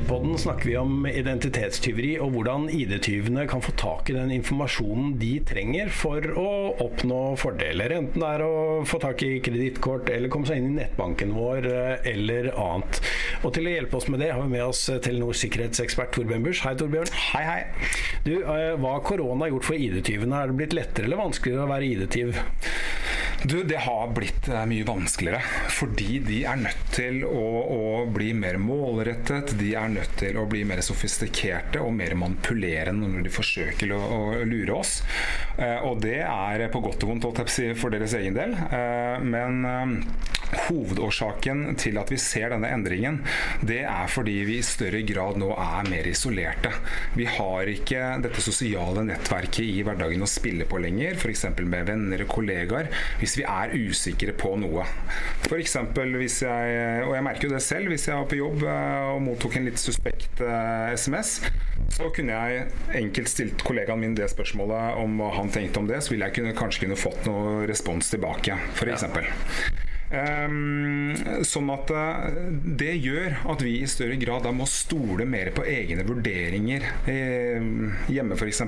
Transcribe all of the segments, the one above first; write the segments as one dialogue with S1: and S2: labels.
S1: Gjeldpodden snakker vi om identitetstyveri og hvordan ID-tyvene kan få tak i den informasjonen de trenger for å oppnå fordeler. Enten det er å få tak i kredittkort eller komme seg inn i nettbanken vår eh, eller annet. Og til å hjelpe oss med det har vi med oss Telenors sikkerhetsekspert Torbjørn Busch. Hei, Torbjørn.
S2: Hei, hei.
S1: Du, eh, hva har korona gjort for ID-tyvene? Er det blitt lettere eller vanskeligere å være ID-tyv?
S2: Du, Det har blitt eh, mye vanskeligere. Fordi de er nødt til å, å, bli mer målrettet. De er nødt til å bli mer sofistikerte og mer manipulerende når de forsøker å, å lure oss. Eh, og det er på godt og vondt for deres egen del. Eh, men Hovedårsaken til at vi ser denne endringen, det er fordi vi i større grad nå er mer isolerte. Vi har ikke dette sosiale nettverket i hverdagen å spille på lenger, f.eks. med venner og kollegaer. Hvis vi er usikre på noe. F.eks. hvis jeg, og jeg merker jo det selv, hvis jeg var på jobb eh, og mottok en litt suspekt SMS, eh, så kunne jeg enkelt stilt kollegaen min det spørsmålet om hva han tenkte om det, så ville jeg kunne, kanskje kunne fått noe respons tilbake, f.eks. Um, sånn at uh, det gjør at vi i større grad da må stole mer på egne vurderinger eh, hjemme, f.eks.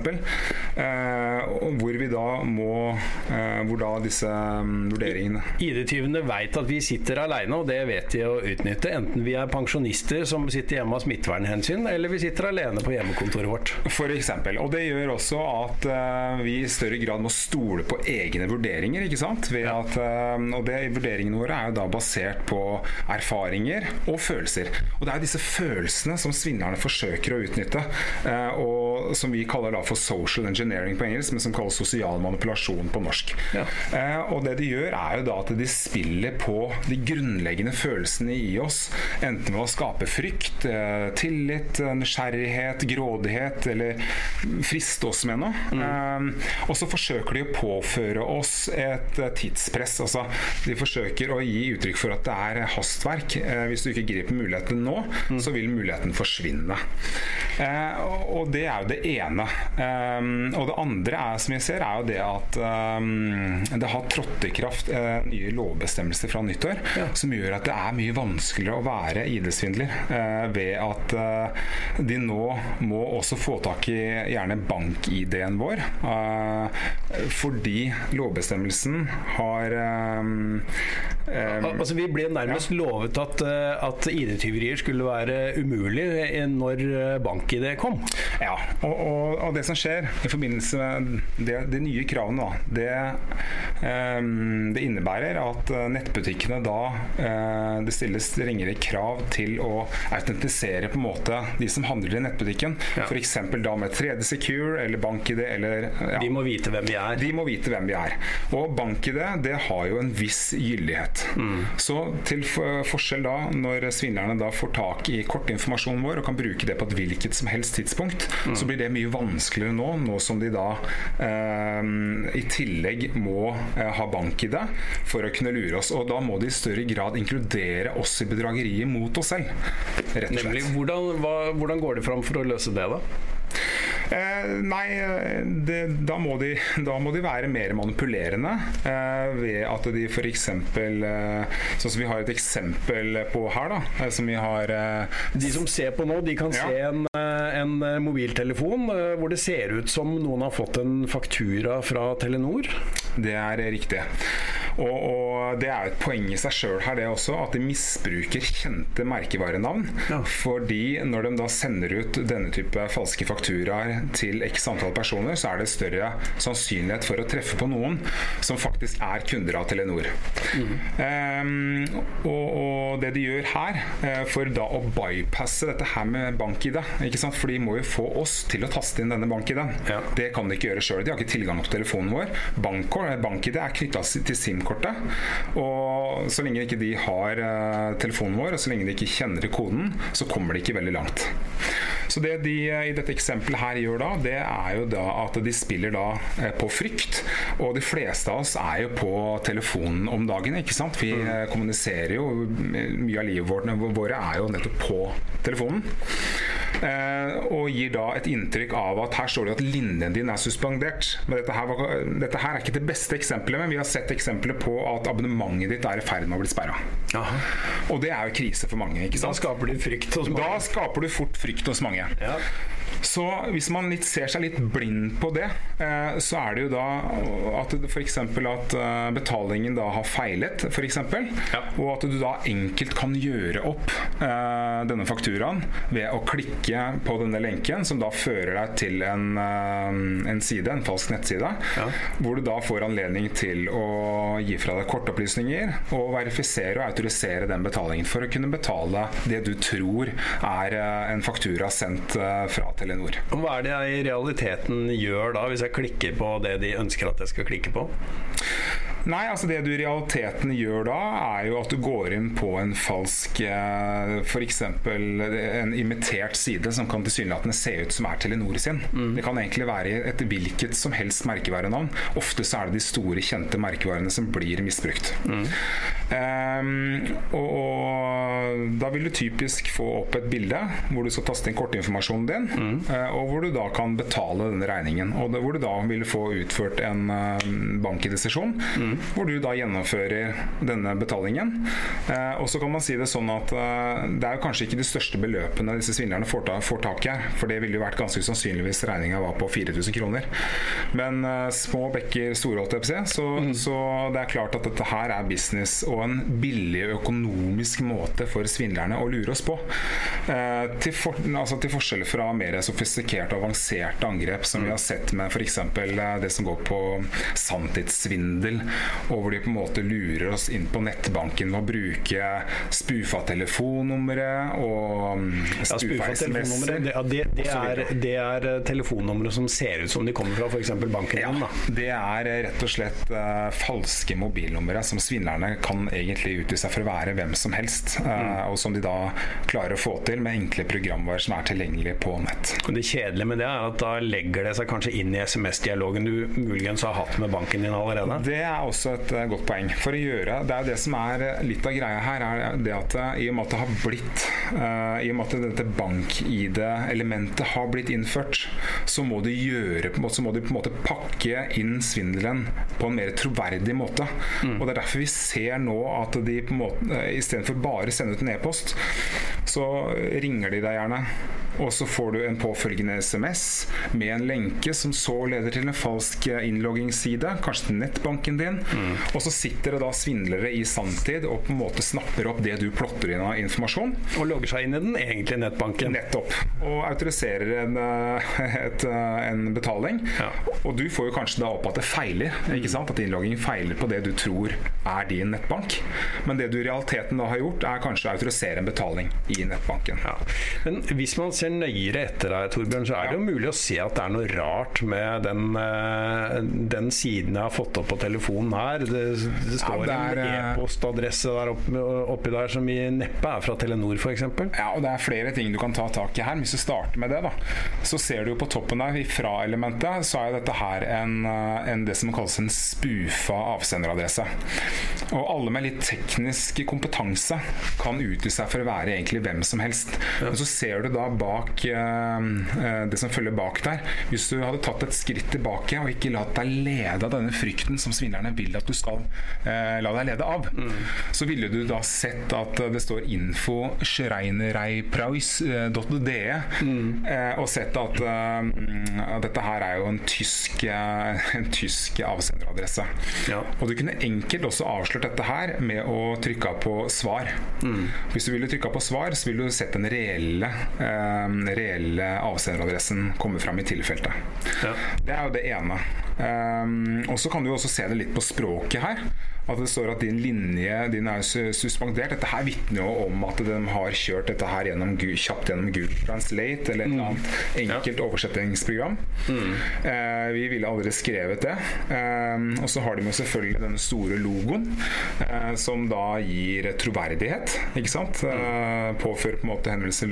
S2: Uh, hvor vi da må Hvor da disse um, vurderingene
S1: ID-tyvene vet at vi sitter alene, og det vet de å utnytte. Enten vi er pensjonister som sitter hjemme av smittevernhensyn, eller vi sitter alene på hjemmekontoret vårt.
S2: For eksempel. Og det gjør også at vi i større grad må stole på egne vurderinger, ikke sant? Ved at, og det vurderingene Vurderingene våre er jo da basert på erfaringer og følelser. Og det er disse følelsene som svindlerne forsøker å utnytte, eh, og som vi kaller da for social engineering på engelsk, men som kalles sosial manipulasjon på norsk. Ja. Eh, og det de gjør, er jo da at de spiller på de grunnleggende følelsene i oss, enten ved å skape frykt, eh, tillit, nysgjerrighet, grådighet, eller friste oss med noe. Mm. Og så forsøker de å påføre oss et tidspress. Altså, de forsøker forsøker å gi uttrykk for at det er hastverk. Eh, hvis du ikke griper muligheten nå, mm. så vil muligheten forsvinne. Eh, og det er jo det ene. Eh, og det andre er, som jeg ser, er jo det at det har trådt i kraft nye lovbestemmelser fra nyttår ja. som gjør at det er mye vanskeligere å være ID-svindler ved at de nå må også få tak i gjerne bank-ID-en vår. fordi lovbestemmelsen har
S1: Um, altså Vi ble nærmest ja. lovet at, eh, at ID-tyverier skulle være umulig når eh, bank-ID kom.
S2: Ja, og, og, og, det som skjer i forbindelse med det, de nye kravene, da, det, um, det, innebærer at eh, nettbutikkene da uh, Det stilles strengere krav til å autentisere på en måte de som handler i nettbutikken. Ja. F.eks. da med 3D Secure eller bank-ID eller
S1: ja. De må vite hvem vi er.
S2: De må vite hvem vi er. Og bank-ID det har jo en viss gyldighet mulighet. Mm. Så til forskjell da, når svindlerne da får tak i kortinformasjonen vår og kan bruke det på et hvilket som helst tidspunkt, mm. så blir det mye vanskeligere nå, nå som de da eh, i tillegg må eh, ha bank i det for å kunne lure oss. Og da må de i større grad inkludere oss i bedrageriet mot oss selv. Rett og slett. Nemlig,
S1: hvordan, hva, hvordan går det fram for å løse det, da?
S2: Eh, nei, det, da, må de, da, må de, være mer manipulerende eh, ved at de f.eks. Eh, sånn som vi har et eksempel på her, da. Eh, som vi har eh,
S1: De som ser på nå, de kan ja. se en, eh, en, mobiltelefon hvor det ser ut som noen har fått en faktura fra Telenor.
S2: Det er riktig. Og, og, det er jo et poeng i seg sjøl her, det også, at de misbruker kjente merkevarenavn. Ja. Fordi når de da sender ut denne type falske fakturaer til x antall personer, så er det større sannsynlighet for å treffe på noen som faktisk er kunder av Telenor. Mm. Um, og, og, det de gjør her, uh, for da å bypasse dette her med bank-ID For de må jo få oss til å taste inn denne bank-ID-en. Ja. Det kan de ikke gjøre sjøl. De har ikke tilgang på telefonen vår. Bank-ID er knytta til SIM SIM-kortet. Og så lenge ikke de har uh, telefonen vår, og så lenge de ikke kjenner koden, så kommer de ikke veldig langt. Så det de uh, i dette eksempelet her gjør da, det er jo da at de spiller da uh, på frykt. Og de fleste av oss er jo på telefonen om dagen, ikke sant. Vi mm. kommuniserer jo, mye av livet vårt våre er jo nettopp på telefonen. Eh, og gir da et inntrykk av at her står det at linjen din er suspendert. Men dette her, var, dette her er ikke det beste eksempelet, men vi har sett eksempler på at abonnementet ditt er i ferd med å bli sperra. Og det er jo krise for mange.
S1: Da skaper du frykt hos mange.
S2: Da skaper du fort frykt hos mange.
S1: Ja.
S2: Så hvis man litt ser seg litt blind på det, eh, så er det jo da at f.eks. at eh, betalingen da har feilet, f.eks.
S1: Ja.
S2: Og at du da enkelt kan gjøre opp eh, denne fakturaen ved å klikke på denne lenken, som da fører deg til en, en side, en falsk nettside,
S1: Ja.
S2: hvor du da får anledning til å gi fra deg kortopplysninger og verifisere og autorisere den betalingen for å kunne betale det du tror er en faktura sendt fra fra Telenor.
S1: Hva er det jeg i realiteten gjør da, hvis jeg klikker på det de ønsker at jeg skal klikke på?
S2: Nei, altså det du i realiteten gjør da, er jo at du går inn på en falsk eh, F.eks. en imitert side som kan tilsynelatende se ut som er Telenor sin. Det kan egentlig være et hvilket som helst merkevarenavn. Ofte så er det de store, kjente merkevarene som blir misbrukt. Ehm, og, og da vil du typisk få opp et bilde hvor du skal taste inn kortinformasjonen din, eh, og hvor du da kan betale denne regningen. Og det, hvor du da vil få utført en uh, bank-ID-sesjon, hvor du da gjennomfører denne betalingen. Uh, og så kan man si det sånn at eh, det er jo kanskje ikke de største beløpene disse svindlerne får, ta, får tak i her, for det ville jo vært ganske usannsynlig hvis regninga var på 4000 kroner. Men eh, små bekker store, holdt jeg på å si. Så, så det er klart at dette her er business og en billig økonomisk måte for svindlerne å lure oss på. Eh, til, for, altså til forskjell fra mer sofistikerte og avanserte angrep som vi har sett med f.eks. det som går på sanntidssvindel, og hvor de på en måte lurer oss inn på nettbanken ved å bruke spufa telefonnumre og mm, spufa SMS-er.
S1: det, ja, det, det, er, det er eh, telefonnumre som ser ut som de kommer fra f.eks. banken
S2: Ja, det er eh, rett og slett eh, falske mobilnumre som svindlerne kan egentlig utgi seg for å være hvem som helst, eh,
S1: Mm.
S2: og som de da klarer å få til med enkle programvarer som er tilgjengelige på nett.
S1: Og Det kjedelige med det er at da legger det seg kanskje inn i SMS-dialogen du muligens har hatt med banken din allerede.
S2: Det er også et eh, godt poeng. For å gjøre, Det er jo det som er eh, litt av greia her, er det at i og med at det har blitt uh, I og med at dette bank-ID-elementet har blitt innført, så må du gjøre så må du på en måte pakke inn svindelen på en mer troverdig måte. Og Det er derfor vi ser nå at de på en måte eh, istedenfor bare sende ut en e-post, så ringer de deg gjerne. Og så får du en påfølgende SMS med en lenke som så leder til en falsk innloggingsside, kanskje til nettbanken din. Og så sitter det da svindlere i sanntid og på en måte snapper opp det du plotter inn av informasjon.
S1: Og logger seg inn i den egentlige nettbanken.
S2: Nettopp. Og autoriserer en, eh, et, eh, en betaling.
S1: Ja.
S2: Og du får jo kanskje da opp at det feiler. ikke sant? At innlogging feiler på det du tror er din nettbank. Men det du i realiteten da har gjort, er kanskje å autorisere en betaling i nettbanken.
S1: Ja. Men hvis man ser nøyere etter deg, Torbjørn, så er det jo mulig å se at det er noe rart med den, eh, den siden jeg har fått opp på telefonen her. Det, det står
S2: det er,
S1: en
S2: eh,
S1: e-postadresse der oppi der som i neppe er fra Telenor, f.eks.
S2: Ja, og Det er flere ting du kan ta tak i her. Hvis du starter med det, da, så ser du jo på toppen der, fra elementet, så er dette her en, eh, en, det som kalles en spufa avsenderadresse. Og alle med litt teknisk kompetanse kan utgi seg for å være egentlig hvem som helst. Men så ser du da bak eh, eh, det som følger bak der. Hvis du hadde tatt et skritt tilbake og ikke latt deg lede av denne frykten som svindlerne vil at du skal eh, la deg lede av, så ville du da sett at det står info schreinereipraus.de eh, og sett at eh, dette her er jo en tysk, eh, en tysk avsenderadresse.
S1: Ja.
S2: Og du kunne enkelt også avslørt dette her med å trykke på svar. Hvis du ville trykka på svar, så vil du sett den reelle, eh, reelle avsenderadressen komme fram i tilfellet.
S1: Ja.
S2: Det er jo det ene. Um, og så kan du også se det litt på språket her. At det står at din linje din er suspendert. Dette her vitner jo om at de har kjørt dette her gjennom, kjapt gjennom Google Translate eller et eller annet enkelt oversettingsprogram. Eh, vi ville aldri skrevet det. Um, og så har de jo selvfølgelig denne store logoen, uh, som da gir troverdighet. Ikke sant? Eh, påfører på en måte henvendelse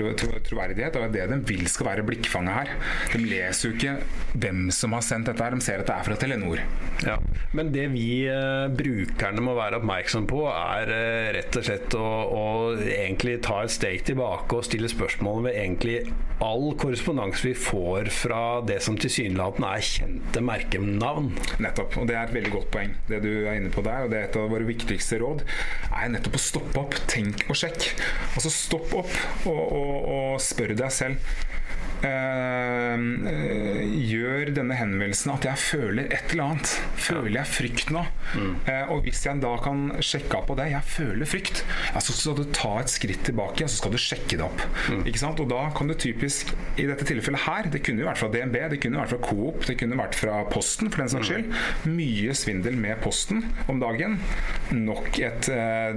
S2: troverdighet. Og det er det de vil skal være blikkfanget her. De leser jo ikke hvem som har sendt dette her. De ser at det er fra Telenor.
S1: Ja. Men det vi eh, brukerne må være oppmerksom på, er eh, rett og slett å, å, egentlig ta et steg tilbake og stille spørsmål ved egentlig all korrespondanse vi får fra det som tilsynelatende er kjente merkenavn.
S2: Nettopp. Og det er et veldig godt poeng, det du er inne på der. Og det er et av våre viktigste råd, er nettopp å stoppe opp, tenk og sjekk. Altså stopp opp og, og, og spør deg selv. Uh, gjør denne henvendelsen at jeg føler et eller annet. Føler jeg frykt nå? Mm. Eh, og hvis jeg da kan sjekke opp på det, jeg føler frykt, ja, så skal du ta et skritt tilbake og så skal du sjekke det opp. Mm. Ikke sant? Og da kan du typisk, i dette tilfellet her, det kunne jo vært fra DNB, det kunne vært fra Coop, det kunne vært fra Posten for den saks mm. skyld. Mye svindel med Posten om dagen. Nok et, eh,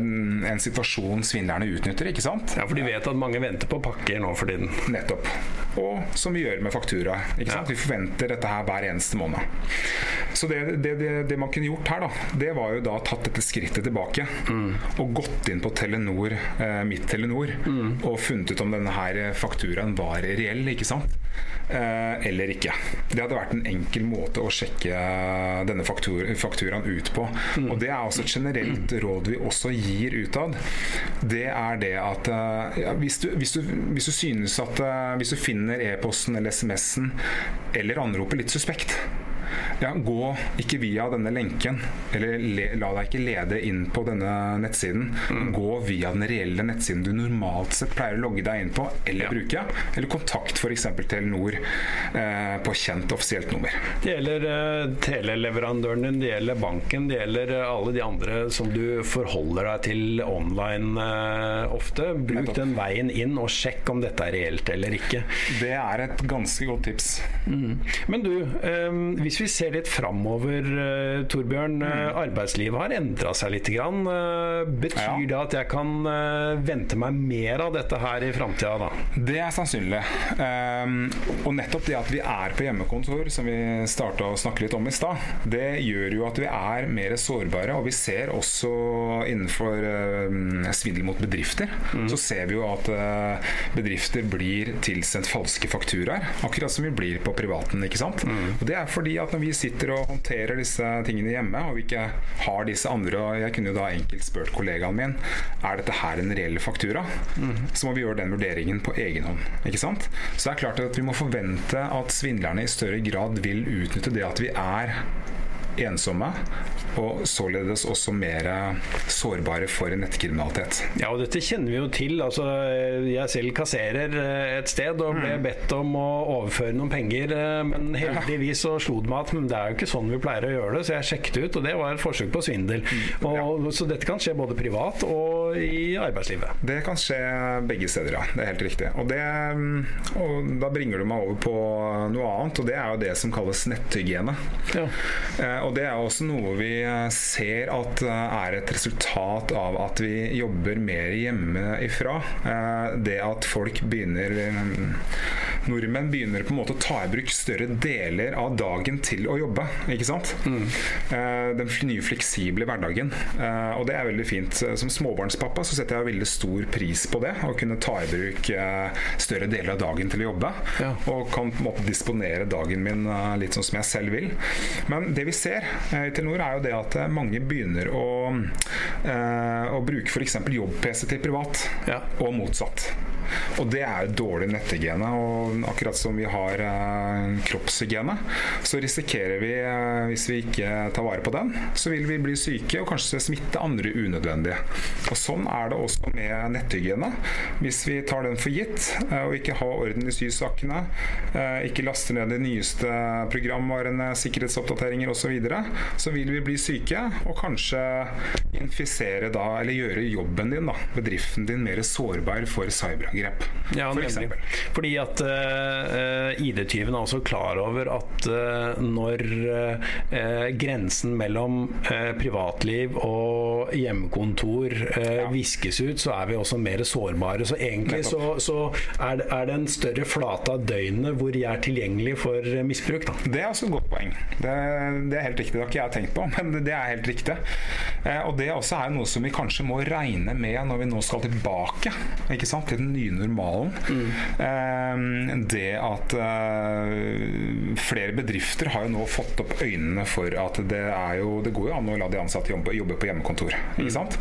S2: en situasjon svindlerne utnytter, ikke sant?
S1: Ja, for de vet at mange venter på pakker nå for tiden.
S2: Nettopp. Og som vi gjør med faktura. Ja. Vi forventer dette her hver eneste måned. Så det, det, det, det, man kunne gjort her, da, det var jo da tatt dette skrittet tilbake. Mm. Og gått inn på Telenor, eh, mitt Telenor, mm. og funnet ut om denne her fakturaen var reell, ikke sant. Eh, eller ikke. Det hadde vært en enkel måte å sjekke denne faktur, fakturaen ut på. Mm. Og det er også et generelt råd vi også gir utad. Det er det at ja, hvis, du, hvis, du, hvis, du, synes at Hvis du finner e-posten eller SMS-en eller anropet litt suspekt ja, gå ikke via denne lenken, eller le, la deg ikke lede inn på denne nettsiden. Mm. Gå via den reelle nettsiden du normalt sett pleier å logge deg inn på eller ja. bruke. Eller kontakt f.eks. Telenor eh, på kjent offisielt nummer.
S1: Det gjelder eh, teleleverandøren din, det gjelder banken, det gjelder eh, alle de andre som du forholder deg til online eh, ofte. Bruk den veien inn og sjekk om dette er reelt eller ikke.
S2: Det er et ganske godt tips.
S1: Mm. Men du, eh, hvis vi ser litt framover, uh, Torbjørn. Mm. Uh, arbeidslivet har endra seg litt. Grann. Uh, betyr ja. det at jeg kan vente meg mer av dette her i framtida, da?
S2: Det er sannsynlig. Um, og nettopp det at vi er på hjemmekontor, som vi starta å snakke litt om i stad, det gjør jo at vi er mer sårbare. Og vi ser også innenfor svindel mot bedrifter, mm. så ser vi jo at bedrifter blir tilsendt falske fakturaer. Akkurat som vi blir på privaten. ikke sant? Mm. Og Det er fordi at når vi sitter og håndterer disse tingene hjemme, og vi ikke har disse andre og Jeg kunne jo da enkelt spurt kollegaen min er dette her en reell faktura. Mm. Så må vi gjøre den vurderingen på egen hånd. Ikke sant? Så det er klart at vi må forvente at svindlerne i større grad vil utnytte det at vi er ensomme, og således også mer sårbare for nettkriminalitet.
S1: Ja, og dette kjenner vi jo til. Altså, jeg selv kasserer eh, et sted og ble mm. bedt om å overføre noen penger, eh, men heldigvis så slo det meg at det er jo ikke sånn vi pleier å gjøre det, så jeg sjekket ut, og det var et forsøk på svindel. Mm, og, så dette kan skje både privat og i arbeidslivet.
S2: Det kan skje begge steder, ja. Det er helt riktig. Og, det, mm, og da bringer du meg over på noe annet, og det er jo det som kalles netthygiene. Ja. Eh, og det er også noe vi ser at eh, er et resultat av at vi jobber mer hjemmefra. Eh, det at folk begynner Nordmenn begynner på en måte å ta i bruk større deler av dagen til å jobbe. ikke sant? Mm. Den nye fleksible hverdagen. Og det er veldig fint. Som småbarnspappa så setter jeg veldig stor pris på det. Å kunne ta i bruk større deler av dagen til å jobbe. Ja. Og kan på en måte disponere dagen min litt sånn som jeg selv vil. Men det vi ser i Telenor, er jo det at eh, mange begynner å, eh, å bruke f.eks. jobb-PC til privat, ja. og motsatt. Og det er dårlig netthygiene. Og akkurat som vi har eh, kroppshygiene, så risikerer vi, eh, hvis vi ikke tar vare på den, så vil vi bli syke og kanskje smitte andre unødvendige. Og Sånn er det også med netthygiene. Hvis vi tar den for gitt eh, og ikke har orden i sysakene, eh, ikke laster ned de nyeste programvarene, sikkerhetsoppdateringer osv., så, videre, så vil vi bli syke og kanskje infisere da, eller gjøre jobben din, da, bedriften din, mer sårbar for cyberangrep overgrep.
S1: Ja, for Fordi at uh, ID-tyven er også klar over at uh, når uh, grensen mellom privatliv og hjemmekontor ja. viskes ut, så er vi også mer sårbare. Så egentlig så, så er, det, er, det, en større flate av døgnet hvor jeg er tilgjengelig for misbruk. Da.
S2: Det er også et godt poeng. Det, det, er helt riktig. Det har ikke jeg tenkt på, men det er helt riktig. Eh, og det også er noe som vi kanskje må regne med når vi nå skal tilbake ikke sant, til den nye normalen. Mm. det at flere bedrifter har jo nå fått opp øynene for at det, er jo, det går jo an å la de ansatte jobbe, jobbe på hjemmekontor. ikke sant?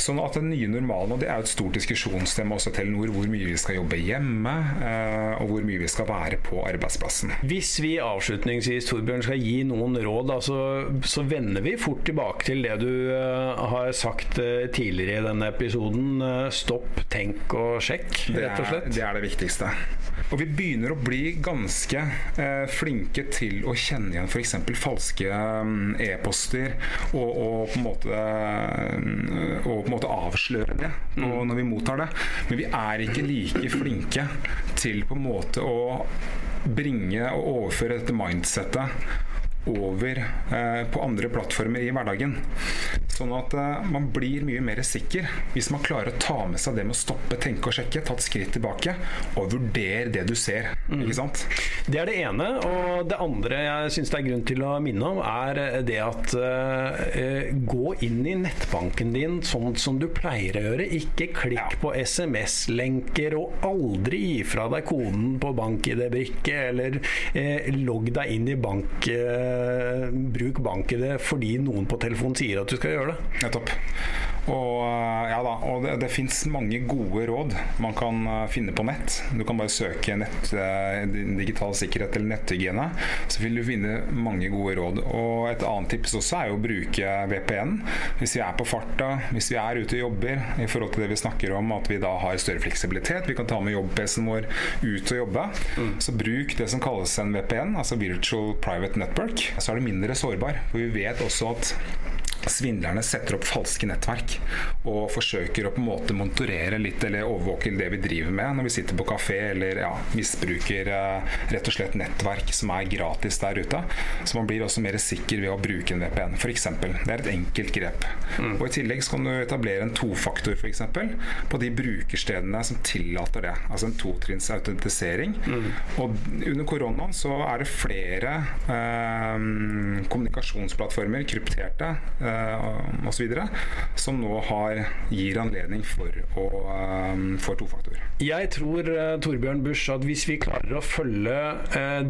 S2: Sånn at den nye normalen, og det er jo et stort diskusjonstema også Telenor, hvor mye vi skal jobbe hjemme, eh, og hvor mye vi skal være på arbeidsplassen.
S1: Hvis vi avslutningsvis Torbjørn, skal gi noen råd, altså, så vender vi fort tilbake til det du uh, har sagt uh, tidligere i denne episoden. Stopp, tenk og sjekk, rett og slett.
S2: Det er det, er det viktigste. Og vi begynner å bli ganske flinke til å kjenne igjen f.eks. falske um, e-poster og, og, på en måte og på en måte avsløre det mm. når vi mottar det. Men vi er ikke like flinke til på en måte å bringe og overføre dette mindsettet over eh, på andre plattformer i hverdagen. Sånn at eh, man blir mye mer sikker hvis man klarer å ta med seg det med å stoppe, tenke og sjekke, ta et skritt tilbake og vurdere det du ser. Mm. Ikke sant?
S1: Det er det ene. Og det andre jeg syns det er grunn til å minne om, er det at uh, gå inn i nettbanken din sånn som du pleier å gjøre. Ikke klikk ja. på SMS-lenker, og aldri gi fra deg koden på bank-ID-brikke, eller uh, logg deg inn i bank... Uh, Eh, bruk bank-ID fordi noen på telefonen sier at du skal gjøre det.
S2: Nettopp. Og, eh, ja da, og det, det fins mange gode råd man kan eh, finne på nett. Du kan bare søke nett, digital sikkerhet eller netthygiene, så vil du finne mange gode råd. Og Et annet tips også er jo å bruke VPN hvis vi er på farta, hvis vi er ute og jobber. I forhold til det vi snakker om, at vi da har større fleksibilitet. Vi kan ta med jobb-PC-en vår ut og jobbe. Mm. Så bruk det som kalles en VPN, altså Virtual Private Network. Så er det mindre sårbar. For vi vet også at svindlerne setter opp falske nettverk og forsøker å på en måte monitorere litt eller overvåke det vi driver med når vi sitter på kafé eller ja, misbruker uh, rett og slett nettverk som er gratis der ute. Så man blir også mer sikker ved å bruke en VPN, f.eks. Det er et enkelt grep. Mm. Og I tillegg så kan du etablere en tofaktor for eksempel, på de brukerstedene som tillater det. Altså en totrinns autentisering. Mm. Og under koronaen så er det flere eh, kommunikasjonsplattformer, krypterte, uh, uh, osv. Som nå har, gir anledning for, å, um, for tofaktor.
S1: Jeg tror uh, Torbjørn Busch, at hvis vi klarer å følge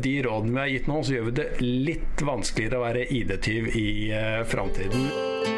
S1: de rådene vi har gitt nå, så gjør vi det litt vanskeligere å være ID-tyv i uh, framtiden.